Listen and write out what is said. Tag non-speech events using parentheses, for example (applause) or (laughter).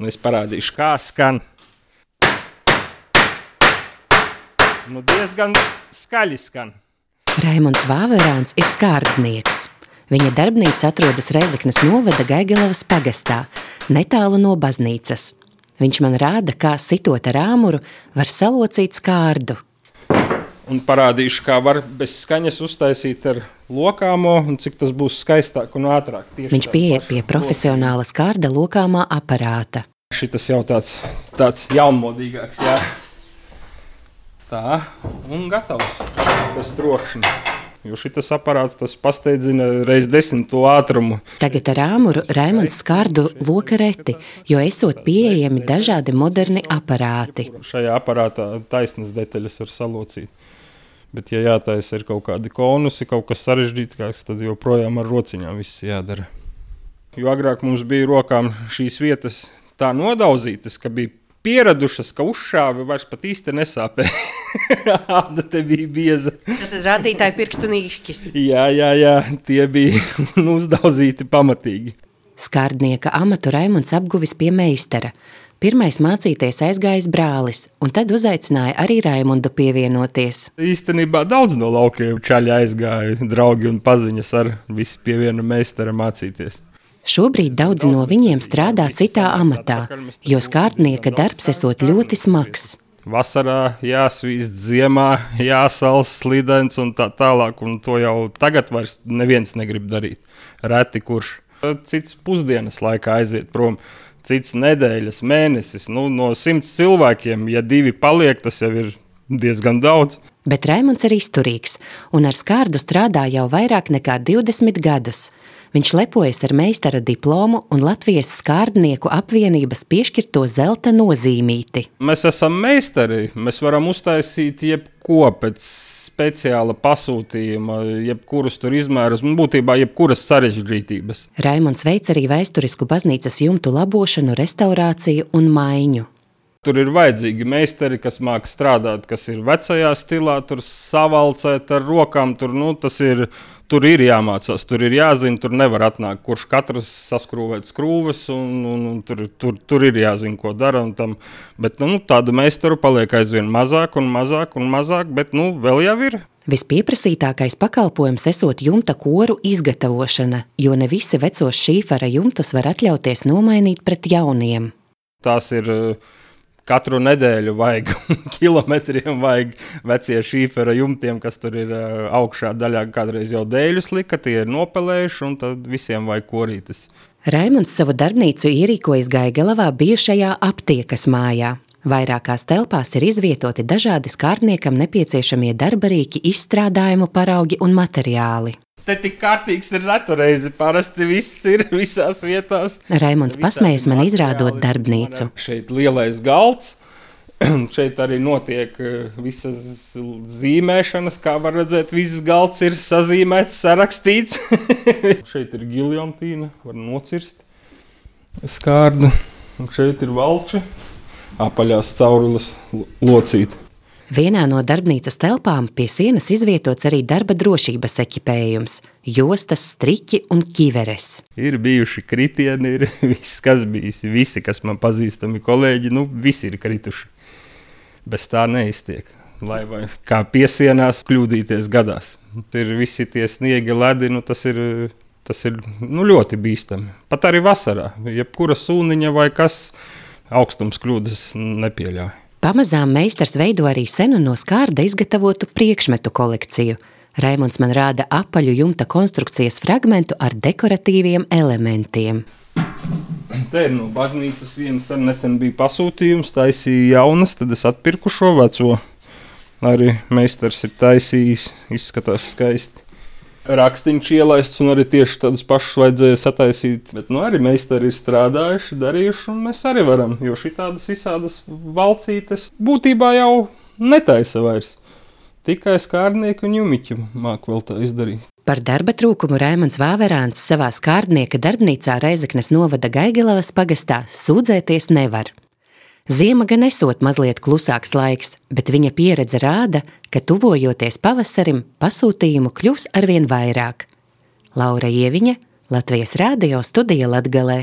Nu, es parādīšu, kā skan. Nu, diezgan skaļi skan. Raimons Vāverāns ir skārdnieks. Viņa darbnīca atrodas Reizeknas novada Gaigelavas pagastā, netālu no baznīcas. Viņš man rāda, kā sitot ar āmuru var salocīt skārdu. Un parādīšu, kā var bez skaņas uztaisīt ar lokāmo, un cik tas būs skaistāk un ātrāk. Tieši Viņš pieiet pie profesionāla skārda lokāmā aparāta. Šis jau tāds, tāds jaunmodīgāks, jā. Tā, un gatavs bez trokšņa. Jo šis aparāts tas pasteidzina reiz desmit to ātrumu. Tagad ar āmuru Raimons skārdu loka reti, jo esot pieejami dažādi moderni aparāti. Šajā aparātā taisnas detaļas var salocīt. Bet, ja jātaisa ir kaut kādi konusi, kaut kas sarežģītāks, tad joprojām ar rociņām viss jādara. Jo agrāk mums bija rokām šīs vietas tā nodauzītas, ka bija pieradušas, ka uzšāvi vairs pat īsti nesāpēja. (laughs) Āda te bija bieza. Tad rādītāji pirkstu nīšķis. Jā, jā, jā, tie bija (laughs) uzdauzīti pamatīgi. Skārdnieka amatu Raimons apguvis pie meistara. Pirmais mācīties aizgājis brālis, un tad uzaicināja arī Raimondu pievienoties. Īstenībā daudz no laukiem čaļi aizgāja, draugi un paziņas ar visi pie viena meistara mācīties. Šobrīd daudzi no viņiem strādā citā amatā, jo skārdnieka darbs esot ļoti smags. Vasarā jāsvīst, ziemā jāsals, slidens un tā tālāk. Un to jau tagad vairs neviens negrib darīt. Reti kurš. Cits pusdienas laikā aiziet prom, cits nedēļas, mēnesis. Nu, no simts cilvēkiem, ja divi paliek, tas jau ir diezgan daudz. Bet Raimons ir izturīgs un ar skārdu strādā jau vairāk nekā 20 gadus. Viņš lepojas ar meistara diplomu un Latvijas skārdnieku apvienības piešķirto zelta nozīmīti. Mēs esam meistari. Mēs varam uztaisīt jebko pēc speciāla pasūtījuma, jebkurus tur izmērus, būtībā jebkuras sarežģītības. Raimons veic arī vēsturisku baznīcas jumtu labošanu, restaurāciju un maiņu. Tur ir vajadzīgi meistari, kas māca strādāt, kas ir vecajā stilā, tur savalcēt ar rokām. Tur, nu, ir, tur ir jāmācās, tur ir jāzina, tur nevar atnākt, kurš katrs saskrūvēt skrūves, un, un, un tur, tur, tur ir jāzina, ko dara. Tam, bet nu, tādu meistaru paliek aizvien mazāk un mazāk un mazāk, bet nu, vēl jau ir. Vispieprasītākais pakalpojums esot jumta koru izgatavošana, jo ne visi vecos šīfera jumtus var atļauties nomainīt pret jauniem. Tās ir uh, katru nedēļu vajag (laughs) kilometriem, vajag vecie šīfera jumtiem, kas tur ir uh, augšā daļā. Kādreiz jau dēļus lika, tie ir nopelējuši, un tad visiem vajag korītas. Raimunds savu darbnīcu ierīkojas Gaigalavā bijušajā aptiekas mājā. Vairākās telpās ir izvietoti dažādi skārtniekam nepieciešamie darbarīki, izstrādājumu paraugi un materiāli. Te tik kārtīgs ir reta reize. Parasti viss ir visās vietās. Raimunds pasmējas man izrādot darbnīcu. Šeit lielais galds. (clears throat) Šeit arī notiek eh, visas zīmēšanas, kā var redzēt. Viss galds ir sazīmēts, sarakstīts. (laughs) šeit ir giljotīna, var nocirst skārdu. Un šeit ir valči, apaļās caurules locīt. Vienā no darbnīcas telpām pie sienas izvietots arī darba drošības ekipējums - jostas, striķi un ķiveres. Ir bijuši kritieni, ir (laughs) viss, kas bijis. Visi, kas man pazīstami kolēģi, nu, visi ir krituši. Bez tā neiztiek. Lai vai kā piesienās, kļūdīties gadās. Ir visi tie sniegi, ledi, nu, tas ir, tas ir nu, ļoti bīstami. Pat arī vasarā. Jebkura sūniņa vai kas augstums kļūdas nepieļauj. Pamazām meistars veido arī senu no skārda izgatavotu priekšmetu kolekciju. Raimunds man rāda apaļu jumta konstrukcijas fragmentu ar dekoratīviem elementiem. Te ir no baznīcas viens ar nesen bija pasūtījums, taisīja jaunas, tad es atpirku šo veco. Arī meistars ir taisījis, izskatās skaisti. Rakstīns ielaists, un arī tieši tādus pašus vajadzēja sataisīt. Bet nu, arī meistari ir strādājuši, darījuši, un mēs arī varam. Jo šī tādas visādas valcītes būtībā jau netaisa vairs. Tikai skārnieki un jumiķi māku vēl tā izdarīt. Par darba trūkumu Raimons Vāverāns savā skārdnieka darbnīcā Reizeknes novada Gaigilavas pagastā sūdzēties nevar. Ziema gan esot mazliet klusāks laiks, bet viņa pieredze rāda, ka tuvojoties pavasarim, pasūtījumu kļūs arvien vairāk. Laura Ieviņa, Latvijas Rādio studija Latgalē.